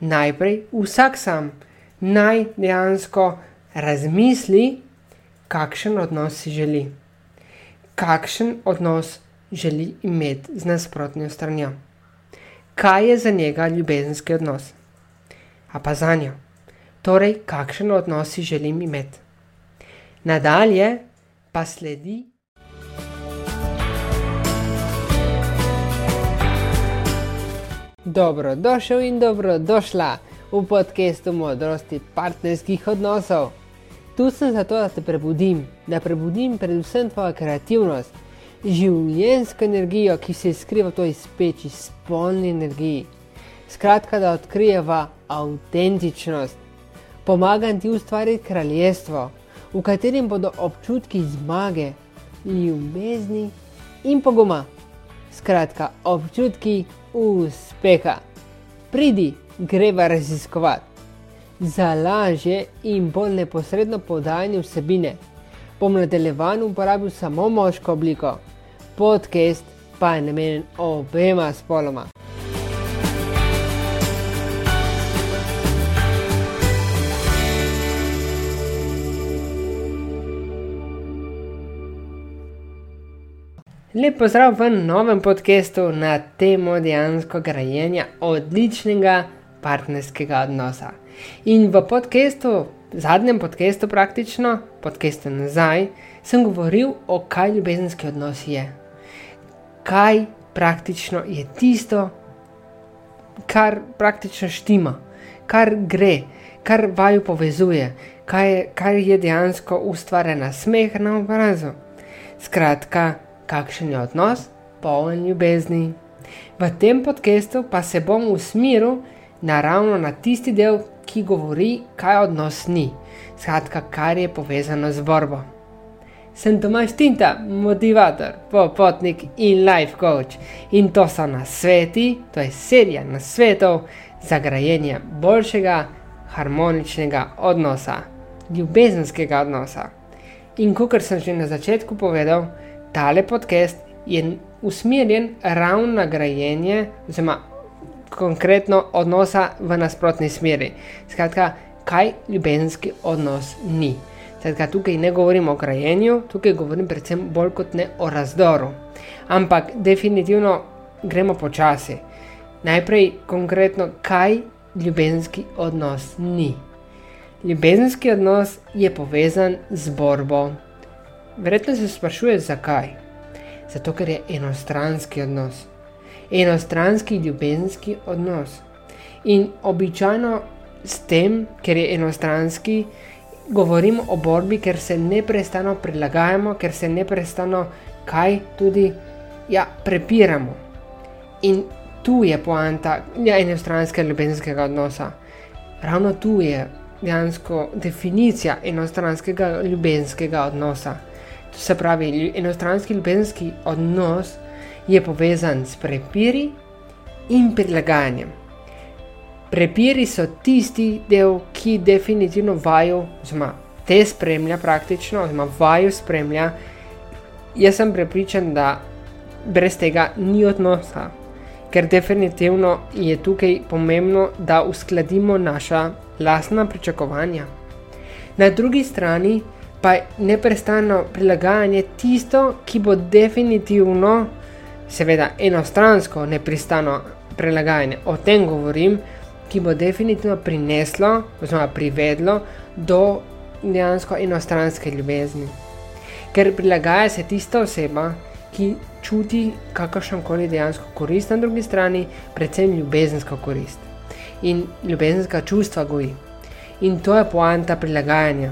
najprej vsak sam naj dejansko razmisli, kakšen odnos si želi, kakšen odnos želi imeti z nasprotno stranjo. Kaj je za njega ljubezenski odnos? A pa za njo. Torej, kakšen odnos si želim imeti. Nadalje pa sledi. Dobrodošel in dobrodošla v podkastu modrosti partnerskih odnosov. Tu sem zato, da te prebudim, da prebudim predvsem tvojo kreativnost, življensko energijo, ki se skriva v toj speči, spolni energiji. Skratka, da odkrijeva avtentičnost. Pomagam ti ustvariti kraljestvo, v katerem bodo občutki zmage, ljubezni in poguma. Skratka, občutki uspeha. Pridi, greva raziskovati. Za lažje in bolj neposredno podajanje vsebine bom nadaljevan uporabil samo moško obliko, podcast pa je namenjen obema spoloma. Lep pozdrav v novem podkastu na temo dejansko grajenja odličnega partnerskega odnosa. In v podkastu, zadnjem podkastu praktično, podkastu nazaj, sem govoril o kaj ljubezenski odnos je. Kaj praktično je tisto, kar praktično štima, kar gre, kar vaju povezuje, kaj je, kar je dejansko ustvarjena smeh na obrazu. Skratka, kakšen je odnos, poln ljubezni. V tem podkastu pa se bom usmeril naravno na tisti del, ki govori, kaj odnos ni, skratka, kar je povezano z borbo. Sem Tomaš Tinta, motivator, popotnik in life coach in to so na sveti, to je serija na svetov za grajenje boljšega, harmoničnega odnosa, ljubezenskega odnosa. In kot sem že na začetku povedal, tale podcast je usmerjen ravno na grajenje, oziroma konkretno odnosa v nasprotni smeri. Skratka, kaj ljubezenski odnos ni. Skratka, tukaj ne govorim o grajenju, tukaj govorim predvsem bolj kot ne o razdoru. Ampak definitivno gremo počasi. Najprej konkretno, kaj ljubezenski odnos ni. Ljubezenski odnos je povezan z borbo. Verjetno se sprašuješ, zakaj. Zato, ker je enostranski odnos, enostranski ljubezenski odnos. In običajno s tem, ker je enostranski, govorimo o borbi, ker se neustano prilagajamo, ker se neustano kaj tudi ja, prepiramo. In tu je poanta ja, enostranskega ljubezenskega odnosa. Ravno tu je dejansko definicija enostranskega ljubezenskega odnosa. Se pravi, enostranski ljubezenski odnos je povezan s prepiri in prilagajanjem. Prepiri so tisti del, ki definitivno vaju, oziroma te spremlja praktično, oziroma vaju spremlja. Jaz sem prepričan, da brez tega ni odnosa, ker definitivno je tukaj pomembno, da uskladimo naša lastna pričakovanja. Na drugi strani pa je neprestano prilagajanje tisto, ki bo definitivno, seveda enostransko, neprestano prilagajanje. O tem govorim, ki bo definitivno prineslo, oziroma privedlo do dejansko enostranske ljubezni. Ker prilagaja se tista oseba, ki čuti kakršno koli dejansko korist na drugi strani, predvsem ljubezensko korist. In ljubezenska čustva goji. In to je poanta prilagajanja.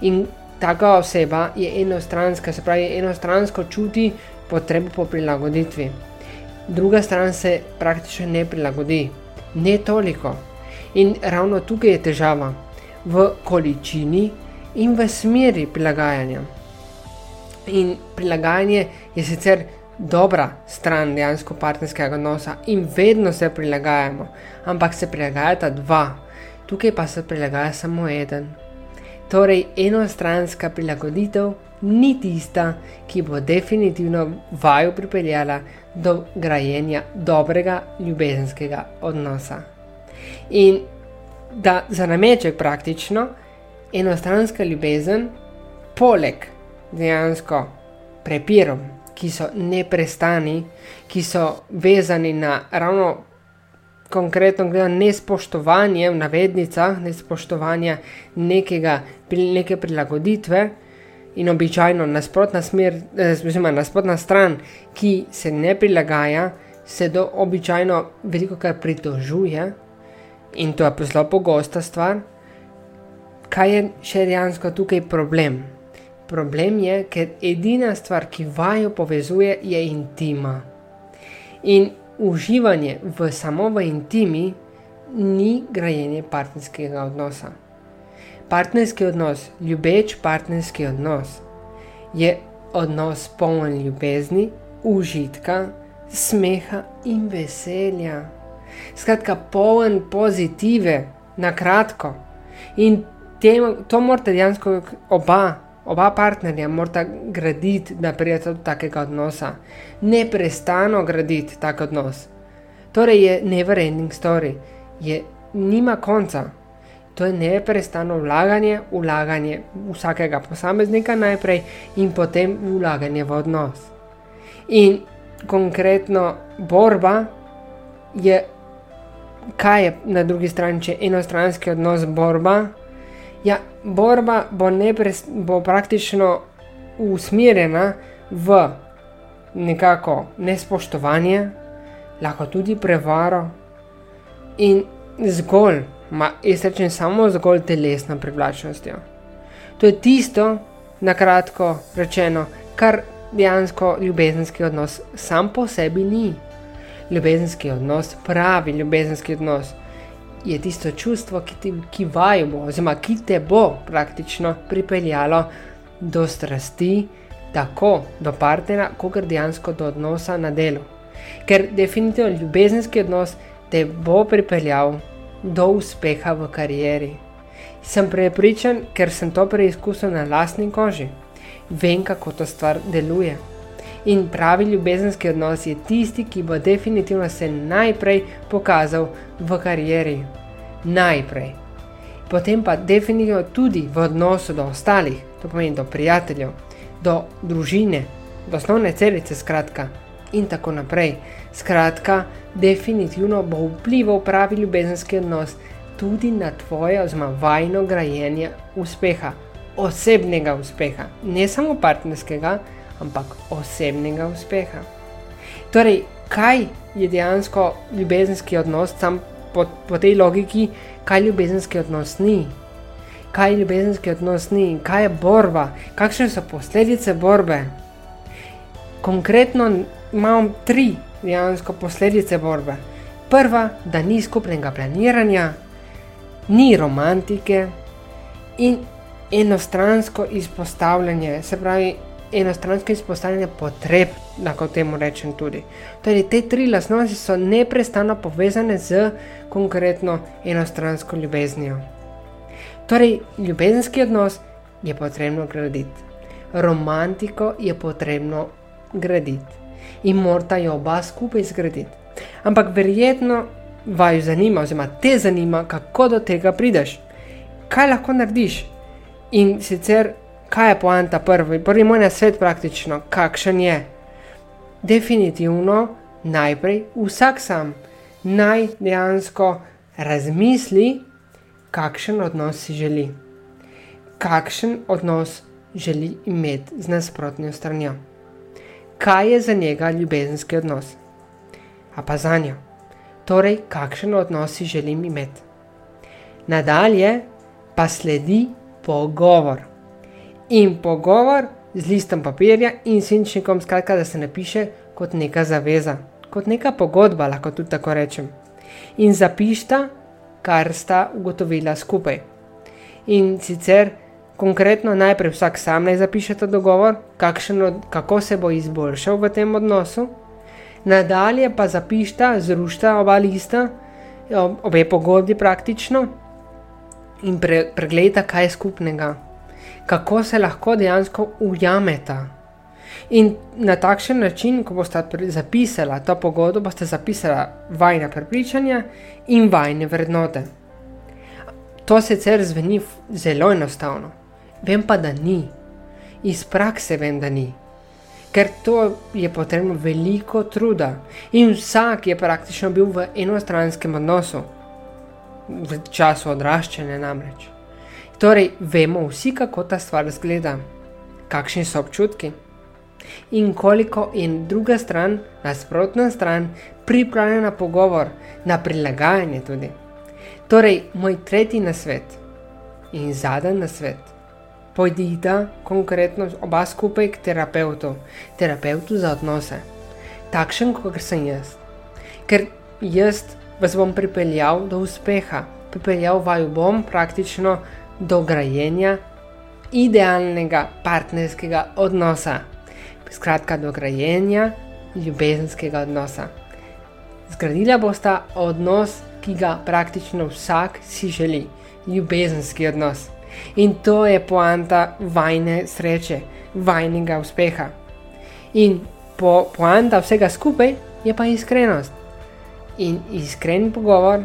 In taka oseba je enostranska, se pravi, enostransko čuti potrebo po prilagoditvi. Druga stran se praktično ne prilagodi, ne toliko. In ravno tukaj je težava v količini in v smeri prilagajanja. In prilagajanje je sicer dobra stran dejansko partnerskega odnosa in vedno se prilagajamo, ampak se prilagajata dva, tukaj pa se prilagaja samo eden. Torej, enostranska prilagoditev ni tista, ki bo definitivno vaju pripeljala do grajenja dobrega ljubezenskega odnosa. In da za nameček praktično enostranska ljubezen, poleg dejansko prepirov, ki so neprestani, ki so vezani na ravno konkretno gledano nespoštovanje v navednicah, nespoštovanje nekega, neke prilagoditve in običajno nasprotna smer, oziroma nasprotna stran, ki se ne prilagaja, se do običajno veliko kar pritožuje in to je zelo pogosta stvar. Kaj je še dejansko tukaj problem? Problem je, ker edina stvar, ki vaju povezuje, je intima. In uživanje v samo v intimi ni grajenje partnerskega odnosa. Partnerski odnos, ljubeč partnerski odnos, je odnos poln ljubezni, užitka, smeha in veselja. Skratka, poln pozitive, na kratko. In tem, to morate dejansko oba oba partnerja morata graditi, da pridete do takega odnosa, ne prestano graditi tak odnos. Torej je never ending story, je nima konca. To je neprestano vlaganje, vlaganje vsakega posameznika najprej in potem vlaganje v odnos. In konkretno borba je, kaj je na drugi strani, če enostranski odnos borba. Ja, borba bo, nepres, bo praktično usmerjena v nekako nespoštovanje, lahko tudi prevaro in zgolj, ma, jaz rečem samo zgolj telesno privlačnostjo. To je tisto, na kratko rečeno, kar dejansko ljubezenski odnos sam po sebi ni. Ljubezenski odnos, pravi ljubezenski odnos je tisto čustvo, ki, ti, ki vaju bo, oziroma ki te bo praktično pripeljalo do strasti, tako do partnera, kot dejansko do odnosa na delu. Ker definitivno ljubezenski odnos te bo pripeljal do uspeha v karieri. Sem prepričan, ker sem to preizkusil na lastni koži. Vem, kako to stvar deluje. In pravi ljubezenski odnos je tisti, ki bo definitivno se najprej pokazal v karieri. Najprej. Potem pa definitivno tudi v odnosu do ostalih, to pomeni do prijateljev, do družine, do osnovne celice, skratka, in tako naprej. Skratka, definitivno bo vplival pravi ljubezenski odnos tudi na tvoje, oziroma vajno grajenje uspeha, osebnega uspeha, ne samo partnerskega ampak osebnega uspeha. Torej, kaj je dejansko ljubezenski odnos, sam po, po tej logiki, kaj ljubezenski odnos ni? Kaj ljubezenski odnos ni, kaj je borba, kakšne so posledice borbe. Konkretno imam tri dejansko posledice borbe. Prva, da ni skupnega planiranja, ni romantike in enostransko izpostavljanje, se pravi, enostransko izpostavljanje potreb, lahko temu rečem tudi. Torej, te tri lasnosti so neprestano povezane z konkretno enostransko ljubeznijo. Torej, ljubezenski odnos je potrebno graditi, romantiko je potrebno graditi in morata jo oba skupaj zgraditi. Ampak verjetno vaju zanima, oziroma te zanima, kako do tega prideš, kaj lahko narediš. In sicer kaj je poanta prvi, prvi moj nasvet praktično, kakšen je. Definitivno najprej vsak sam naj dejansko razmisli, kakšen odnos si želi. Kakšen odnos želi imeti z nasprotno stranjo. Kaj je za njega ljubezenski odnos? A pa za njo. Torej, kakšen odnos si želim imeti. Nadalje pa sledi pogovor in pogovor z listom papirja in svinčnikom, skratka, da se napiše kot neka zaveza, kot neka pogodba, lahko tudi tako rečem. In zapišta, kar sta ugotovila skupaj. In sicer konkretno najprej vsak sam naj zapiše ta dogovor, kakšen, kako se bo izboljšal v tem odnosu, nadalje pa zapišta, zrušta oba lista, obe pogodbi praktično in pre, pregledata, kaj je skupnega kako se lahko dejansko ujameta. In na takšen način, ko boste zapisali to pogodbo, boste zapisali vajna prepričanja in vajne vrednote. To sicer zveni zelo enostavno, vem pa, da ni. Iz prakse vem, da ni. Ker to je potrebno veliko truda in vsak je praktično bil v enostranskem odnosu, v času odraščanja namreč. Torej, vemo vsi, kako ta stvar zgleda, kakšni so občutki in koliko je druga stran, nasprotna stran, pripravljena na pogovor, na prilagajanje tudi. Torej, moj tretji nasvet in zadnji nasvet. Pojdite konkretno oba skupaj k terapeutu, terapeutu za odnose, takšen kot sem jaz. Ker jaz vas bom pripeljal do uspeha, pripeljal vaju bom praktično do grajenja idealnega partnerskega odnosa skratka do grajenja ljubezenskega odnosa. Zgradila bosta odnos, ki ga praktično vsak si želi, ljubezenski odnos. In to je poanta vajne sreče, vajnega uspeha. In po, poanta vsega skupaj je pa iskrenost. In iskren pogovor,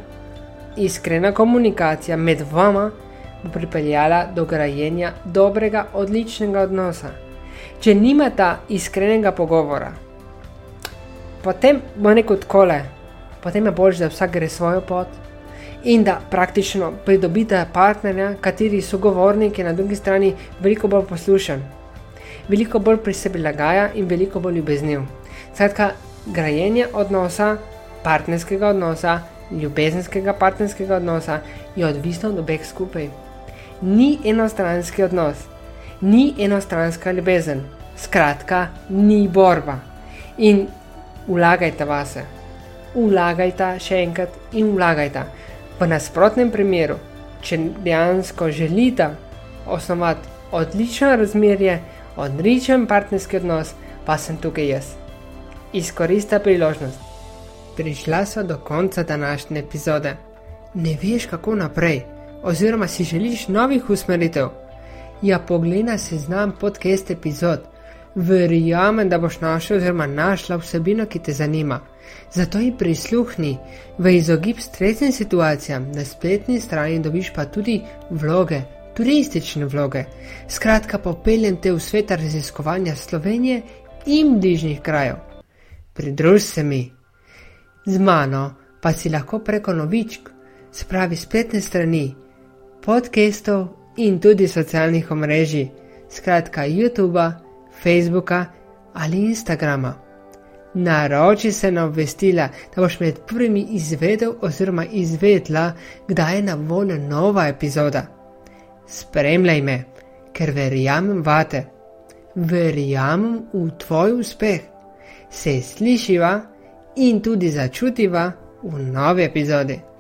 iskrena komunikacija med vama bo pripeljala do grajenja dobrega, odličnega odnosa če nimata iskrenega pogovora, potem bo neko kole, potem je bolje, da vsak gre svojo pot in da praktično pridobite partnerja, kateri so govorniki na drugi strani veliko bolj poslušen, veliko bolj pri sebi lagaja in veliko bolj ljubezniv. Skratka, grajenje odnosa, partnerskega odnosa, ljubezenskega partnerskega odnosa je odvisno od obeh skupaj. Ni enostranski odnos ni enostranska ljubezen, skratka, ni borba. In vlagajte vase, vlagajte še enkrat in vlagajte. V nasprotnem primeru, če dejansko želite osnovati odlično razmerje, odličen partnerski odnos, pa sem tukaj jaz. Izkorista priložnost. Prišla so do konca današnje epizode. Ne veš, kako naprej, oziroma si želiš novih usmeritev ja pogleda seznam podcast epizod. Verjamem, da boš našel oziroma našla vsebino, ki te zanima. Zato ji prisluhni v izogib stresnim situacijam, na spletni strani dobiš pa tudi vloge, turistične vloge. Skratka, popeljem te v svet raziskovanja Slovenije in bližnjih krajev. Pridruž se mi. Z mano pa si lahko preko novičk, spravi spletne strani, podcastov in tudi socialnih omrežij, skratka YouTube, Facebooka ali Instagrama. Naroči se na obvestila, da boš med prvimi izvedel oziroma izvedla, kdaj je na voljo nova epizoda. Spremljaj me, ker verjamem vate, verjamem v tvoj uspeh. Se slišiva in tudi začutiva v novi epizodi.